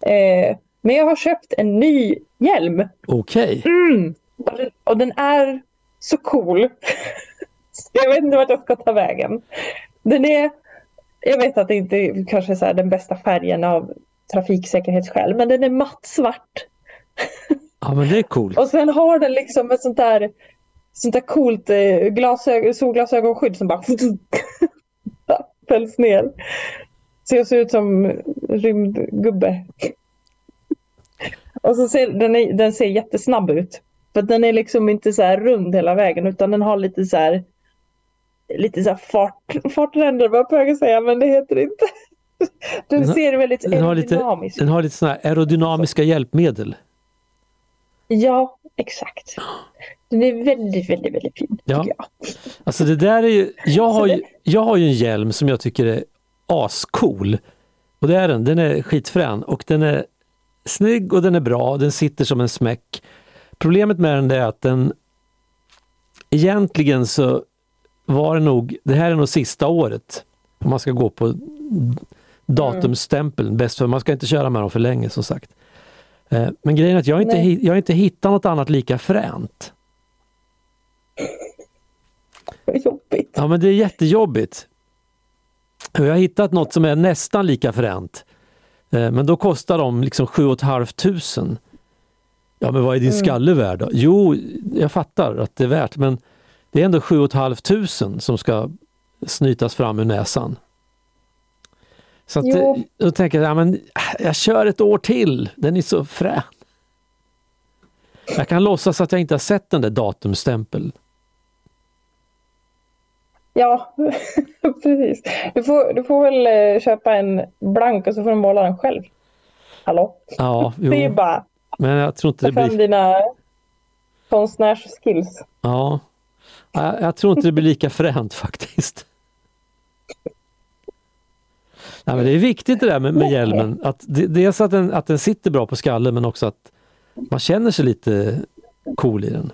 Eh, men jag har köpt en ny hjälm Okej. Mm. Och den, och den är så cool. Så [LAUGHS] jag vet inte vart jag ska ta vägen. Den är, jag vet att det inte är kanske så den bästa färgen av trafiksäkerhetsskäl, men den är mattsvart. Ja, men det är coolt. [LAUGHS] Och sen har den liksom ett sånt där, sånt där coolt eh, glasög, solglasögonskydd som bara [LAUGHS] fälls ner. Så jag ser ut som rymdgubbe. Och så ser den, är, den ser jättesnabb ut. För den är liksom inte så här rund hela vägen utan den har lite så här lite så här fart, [LAUGHS] fartränder var jag på väg att säga men det heter det inte. [LAUGHS] Den ser väldigt Den har lite, aerodynamisk den har lite här aerodynamiska hjälpmedel. Ja, exakt. Den är väldigt, väldigt, väldigt fin. Ja. jag. Alltså det där är ju, jag har ju, jag har ju en hjälm som jag tycker är ascool. Och det är den, den är skitfrän och den är snygg och den är bra, den sitter som en smäck. Problemet med den är att den egentligen så var det nog, det här är nog sista året om man ska gå på datumstämpeln, bäst för man ska inte köra med dem för länge som sagt. Eh, Men grejen är att jag har inte, Nej. jag inte hittat något annat lika fränt. Vad jobbigt. Ja men det är jättejobbigt. Jag har hittat något som är nästan lika fränt. Eh, Men då kostar de liksom 7 500. Ja men vad är din Mm. skalle värd då? Jo, jag fattar att det är värt men det är ändå 7 500 som ska snytas fram ur näsan. Så att, Jo. då tänker jag, ja, men jag kör ett år till, den är så frän. Jag kan låtsas att jag inte har sett den där datumstämpeln. Ja, [LAUGHS] precis. Du får, du får väl eh, köpa en blank och så får du måla den själv. Hallå? Ja, [LAUGHS] Det är jo, bara men jag tror inte det blir dina konstnärsskills. Ja, jag, jag tror inte det blir lika fränt [LAUGHS] faktiskt. Nej, men det är viktigt det där med, med hjälmen. Att det, dels att den, att den sitter bra på skallen men också att, man känner sig lite cool i den.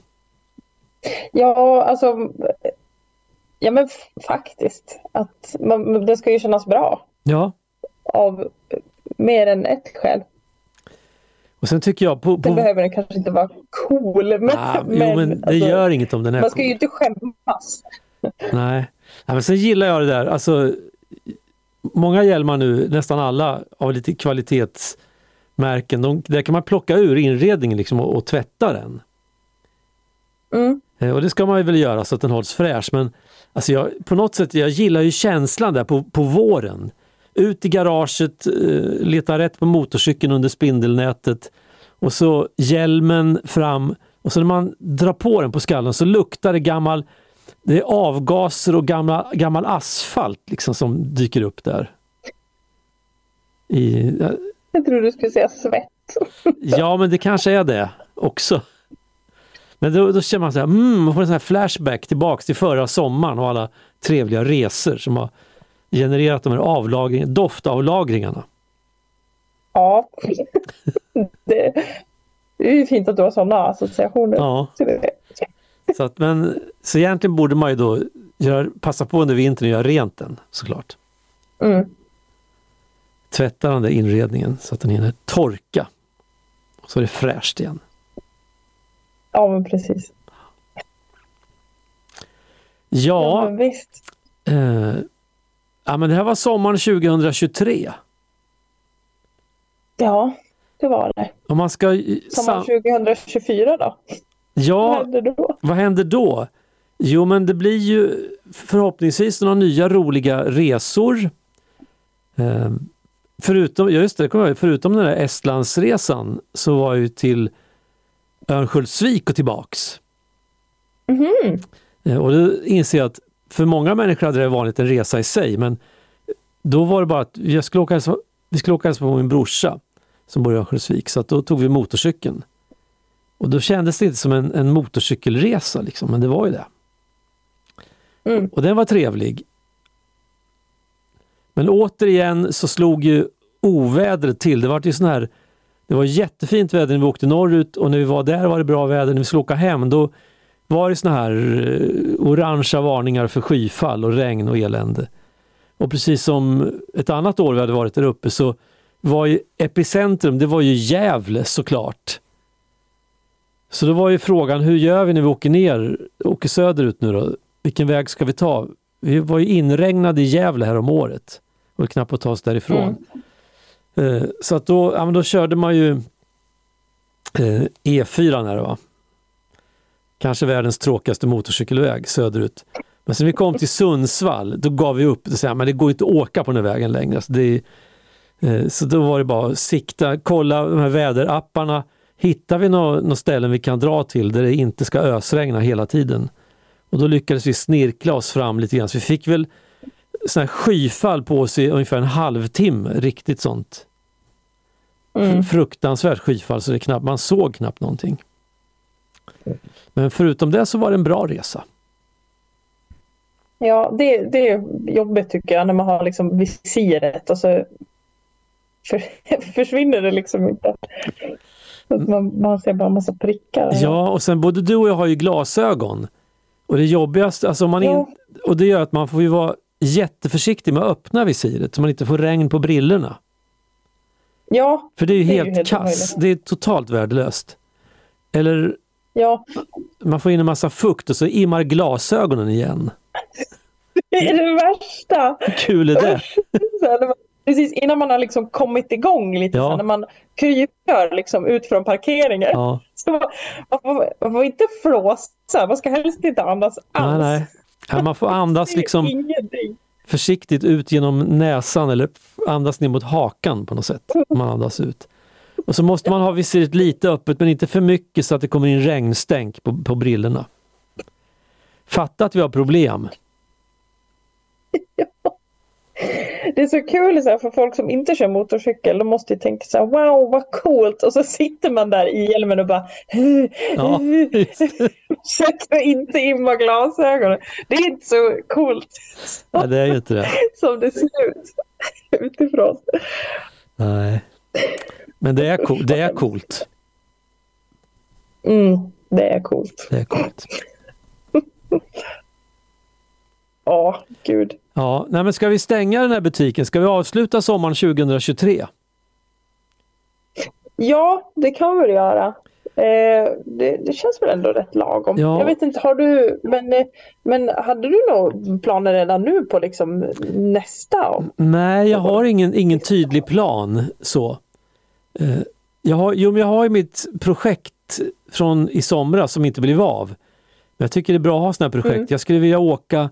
Ja, alltså. Ja, men faktiskt. Att man, det ska ju kännas bra. Ja. Av mer än ett skäl. Och sen tycker jag på... på... Det behöver den kanske inte vara cool. Men, ah, men, jo, men det alltså, gör inget om den är Man ska cool. ju inte skämmas. Nej. Nej, men sen gillar jag det där. Alltså, många hjälmar nu, nästan alla, av lite kvalitetsmärken, de, där kan man plocka ur inredningen liksom och, och tvätta den. Mm. Eh, och det ska man väl göra så att den hålls fräsch. Men alltså jag, på något sätt, jag gillar ju känslan där på, på våren. Ut i garaget, eh, leta rätt på motorcykeln under spindelnätet och så hjälmen fram och så när man drar på den på skallen så luktar det gammal det är avgaser och gamla, gammal asfalt liksom som dyker upp där. I, jag trodde du skulle säga svett. [LAUGHS] ja, men det kanske är det också. Men då, då känner man så här, mm, man får en sån här flashback tillbaks till förra sommaren och alla trevliga resor som har genererat de här avlagring, doftavlagringarna. Ja, [LAUGHS] det, det är ju fint att du har sådana associationer. Ja. Så, att, men, så egentligen borde man ju då göra, passa på under vintern och göra rent den såklart. Mm. Tvätta den där inredningen så att den hinner torka. Och så är det fräscht igen. Ja men precis. Ja, ja men visst. Eh, ja men det här var sommaren 2023. Ja, det var det. Om man ska... Sommaren 2024 då? Ja, vad händer då? Vad händer då? Jo men det blir ju förhoppningsvis några nya roliga resor. Eh, förutom, ja just det, förutom den där Estlandsresan så var jag ju till Örnsköldsvik och tillbaks. Mm. Och då inser jag att för många människor hade det varit en resa i sig men då var det bara att jag skulle åka, vi skulle åka på min brorsa som bor i Örnsköldsvik så då tog vi motorcykeln. Och då kändes det inte som en, en motorcykelresa liksom, men det var ju det. Mm. Och den var trevlig. Men återigen så slog ju ovädret till. Det var ju sån här det var jättefint väder när vi åkte norrut och när vi var där var det bra väder. När vi skulle åka hem då var det såna här eh, orangea varningar för skyfall och regn och elände. Och precis som ett annat år vi hade varit där uppe så var ju epicentrum, det var ju Gävle såklart. Så då var ju frågan, hur gör vi när vi åker ner, åker söderut nu då? Vilken väg ska vi ta? Vi var ju inregnade i Gävle här om året och knappt att ta oss därifrån. Mm. Eh, så att då, ja, men då körde man ju eh, E4 här va. Kanske världens tråkigaste motorcykelväg söderut. Men sen vi kom till Sundsvall, då gav vi upp. Det, men det går inte att åka på den här vägen längre. Så, det, eh, så då var det bara att sikta, kolla de här väderapparna. Hittar vi några nå ställen vi kan dra till där det inte ska ösregna hela tiden? Och då lyckades vi snirkla oss fram lite grann. Så vi fick väl sån skyfall på oss i ungefär en halvtimme, riktigt sånt. Mm. Fruktansvärt skyfall så det knappt, man såg knappt någonting. Men förutom det så var det en bra resa. Ja, det, det är jobbigt tycker jag när man har liksom visiret och så för, [LAUGHS] försvinner det liksom inte. Man, man ser bara en massa prickar. Ja, och sen både du och jag har ju glasögon. Och det jobbigaste, alltså man in, och det gör att man får ju vara jätteförsiktig med att öppna visiret så man inte får regn på brillorna. Ja. För det är ju helt, är helt kass. Det är totalt värdelöst. Eller ja. man får in en massa fukt och så immar glasögonen igen. [LAUGHS] Det är det värsta! Hur kul är det? Precis innan man har liksom kommit igång lite, ja. när man kryper liksom ut från parkeringen. Ja. Så man, får, man får inte flåsa, man ska helst inte andas alls. Nej, nej. Ja, man får [LAUGHS] andas liksom försiktigt ut genom näsan eller andas ner mot hakan på något sätt. Man andas ut. Och så måste man ha visiret lite öppet men inte för mycket så att det kommer in regnstänk på, på brillorna. Fatta att vi har problem. [LAUGHS] Det är så kul så här, för folk som inte kör motorcykel. De måste ju tänka så här, wow vad coolt. Och så sitter man där i hjälmen och bara ja, [LAUGHS] inte in med glasögonen. Det är inte så coolt. Nej, det är ju inte det. Som det ser ut utifrån. Nej. Men det är, co det är coolt. Mm, det är coolt. Det är coolt. [LAUGHS] Ja, gud. Ja, nej men ska vi stänga den här butiken? Ska vi avsluta sommaren 2023? Ja, det kan vi göra. Eh, det, det känns väl ändå rätt lagom. Ja. Jag vet inte, har du, men, eh, men hade du några planer redan nu på liksom nästa? Nej, jag har ingen, ingen tydlig plan så. Eh, Jag har, jo, men jag har ju mitt projekt från i somras som inte blev av. Men jag tycker det är bra att ha sådana här projekt. Mm. Jag skulle vilja åka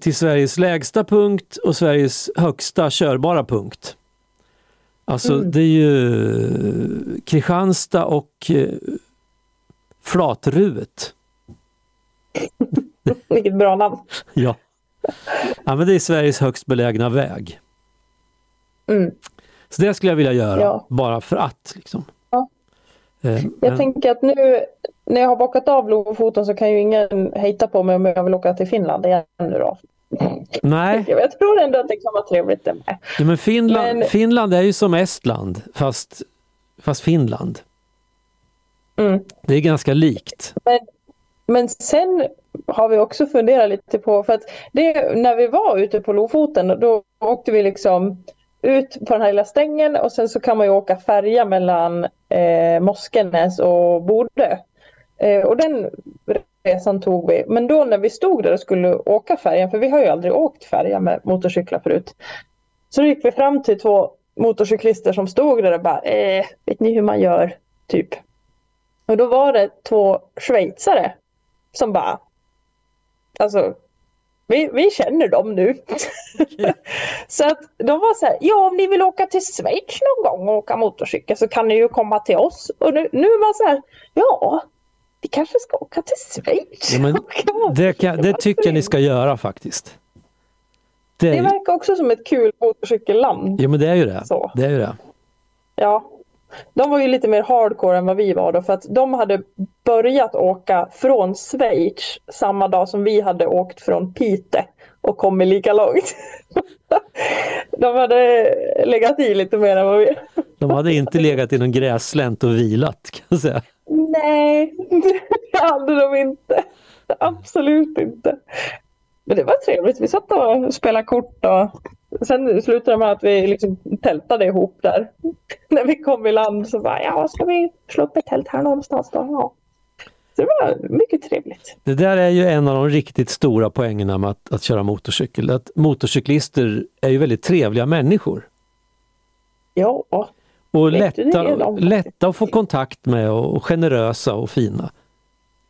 till Sveriges lägsta punkt och Sveriges högsta körbara punkt. Alltså Mm. det är ju Kristianstad och eh, Flatruet. [LAUGHS] Vilket bra namn. Ja. ja, men det är Sveriges högst belägna väg. Mm. Så det skulle jag vilja göra, Ja. bara för att. Liksom. Eh, Jag men- tänker att nu när jag har bockat av Lofoten så kan ju ingen hejta på mig om jag vill åka till Finland igen nu då. Nej, [LAUGHS] Jag tror ändå att det kan vara trevligt det med. ja, men Finland, Men- Finland är ju som Estland, fast, fast Finland. Mm. Det är ganska likt. Men sen har vi också funderat lite på, för att det, när vi var ute på Lofoten då åkte vi liksom ut på den här lilla stängen och sen så kan man ju åka färja mellan eh, Moskenäs och Bodö. Eh, och den resan tog vi. Men då när vi stod där och skulle åka färjan, för vi har ju aldrig åkt färja med motorcyklar förut. Så då gick vi fram till två motorcyklister som stod där och bara, eh, vet ni hur man gör? Typ. Och då var det två schweizare som bara, alltså, vi, vi känner dem nu. [LAUGHS] så att de var så här, ja om ni vill åka till Schweiz någon gång och åka motorcykel så kan ni ju komma till oss. Och nu, nu är man så här, ja, vi kanske ska åka till Schweiz. Ja. [LAUGHS] Det, kan, det tycker jag ni ska göra faktiskt. Det, Det verkar också som ett kul motorcykelland. jo, men det är ju det. Så. det, är ju det. Ja. De var ju lite mer hardcore än vad vi var då för att de hade börjat åka från Schweiz samma dag som vi hade åkt från Pite och kommit lika långt. [LAUGHS] De hade legat i lite mer än vad vi. De hade inte legat i någon grässlänt och vilat kan jag säga. Nej, [LAUGHS] det hade de inte. Absolut inte. Men det var trevligt. Vi satt och spelade kort och sen slutade det med att vi liksom tältade ihop där. [LAUGHS] När vi kom i land så bara, ja ska vi slå upp ett tält här någonstans då? Ja. Så det var mycket trevligt. Det där är ju en av de riktigt stora poängerna med att, att köra motorcykel. Att motorcyklister är ju väldigt trevliga människor. Ja, Och lätta, de. lätta att få kontakt med och, generösa och fina.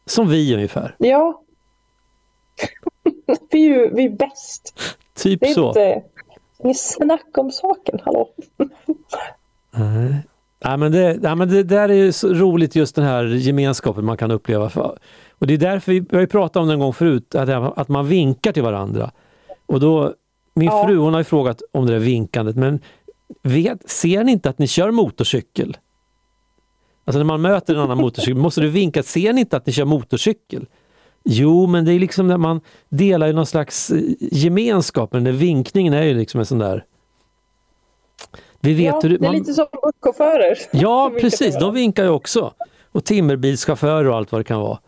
Som vi ungefär. ja. [LAUGHS] vi är ju vi är bäst. Typ så. inte inget snack om saken, hallå. Nej. Ja, men det, ja, men det där är ju så roligt just den här gemenskapen man kan uppleva. För. Och det är därför vi, vi har ju pratat om det en gång förut, att, att man vinkar till varandra. Och då, min Ja. fru hon har ju frågat om det där vinkandet, men vet, ser ni inte att ni kör motorcykel? Alltså när man möter en annan motorcykel, måste du vinka, ser ni inte att ni kör motorcykel? Jo, men det är liksom när man delar ju någon slags eh, gemenskap, men den vinkningen är ju liksom en sån där vi vet ja, hur det är man... lite som busschaufförer. Ja, [LAUGHS] precis. De vinkar ju också. Och timmerbilschaufförer och allt vad det kan vara.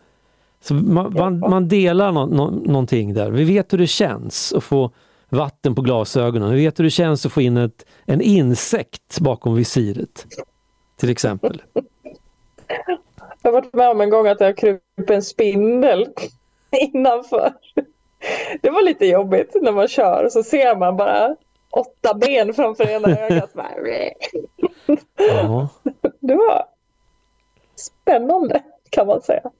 Så man, man, man delar nå, nå, någonting där. Vi vet hur det känns att få vatten på glasögonen. Vi vet hur det känns att få in ett, en insekt bakom visiret. Till exempel. [LAUGHS] Jag har varit med om en gång att jag krupit en spindel [LAUGHS] innanför. Det var lite jobbigt när man kör så ser man bara åtta ben framför ena [LAUGHS] ögat. Ja. [LAUGHS] Det var spännande kan man säga.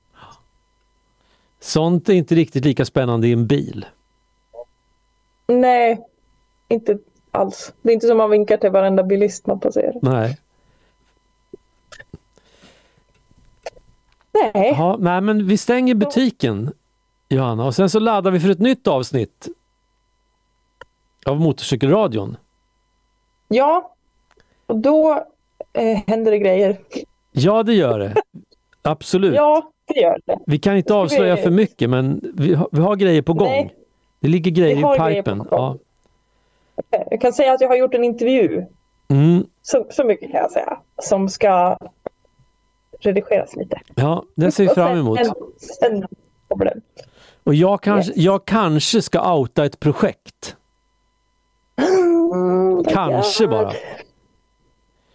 Sånt är inte riktigt lika spännande i en bil. Nej, inte alls. Det är inte som man vinkar till varenda bilist man passerar. Nej. Nej, Ja, nej, men vi stänger butiken, Johanna, och sen så laddar vi för ett nytt avsnitt av Motorcykelradion. ja. Och då eh, händer det grejer. Ja, det gör det. Absolut. Ja, det gör det. Vi kan inte avslöja för mycket men vi har, vi har grejer på gång. Nej. Det ligger grejer i pipen. Ja. Jag kan säga att jag har gjort en intervju Mm, Så, så mycket kan jag säga. Som ska redigeras lite. Ja, det ser vi fram emot. Sen, sen kommer. Och jag kanske, Yes. jag kanske ska outa ett projekt. Mm, Kanske ja. bara.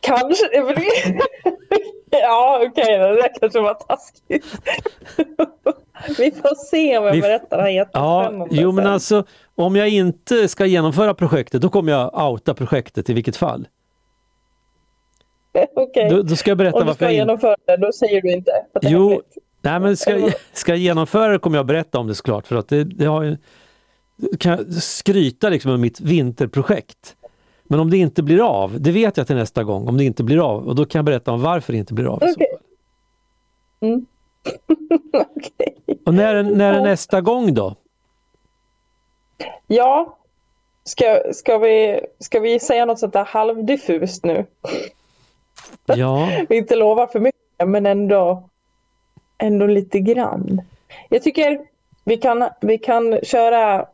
Kanske. [LAUGHS] ja, okej då. Det kanske var taskigt. [LAUGHS] Vi får se om jag Vi- berättar det här Ja, jättespännande. jo men alltså om jag inte ska genomföra projektet, då kommer jag outa projektet i vilket fall. [LAUGHS] Okej. Då, då ska jag berätta Om du varför ska jag genomföra det, då säger du inte att det är Jo, hemligt. Nej, men ska, ska jag genomföra det kommer jag berätta om det såklart. För att det, det har kan jag skryta liksom om mitt vinterprojekt. Men om det inte blir av, det vet jag till nästa gång, om det inte blir av. Och då kan jag berätta om varför det inte blir av. fall. Mm. [LAUGHS] Och när, är- när är nästa gång då? Ja, ska, ska, vi, ska vi säga något sånt där halvdiffust nu? Ja, Vi [LAUGHS] inte lovar för mycket, men ändå, ändå lite grann. Jag tycker vi kan, vi kan köra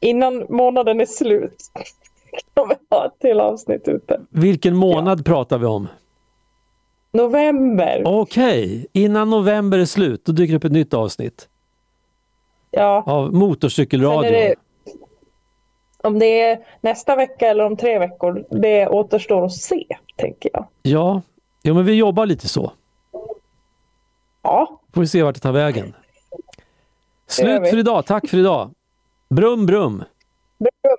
innan månaden är slut. [LAUGHS] Kan vi ha ett till avsnitt ute. vilken månad pratar vi om? November. Okej, innan november är slut, då dyker det upp ett nytt avsnitt Ja, av Motorcykelradion. om det är nästa vecka eller om tre veckor, det återstår att se, tänker jag. Ja, ja, men vi jobbar lite så. Ja, Får vi se vart det tar vägen. Slut för idag, tack för idag. Brum brum! brum.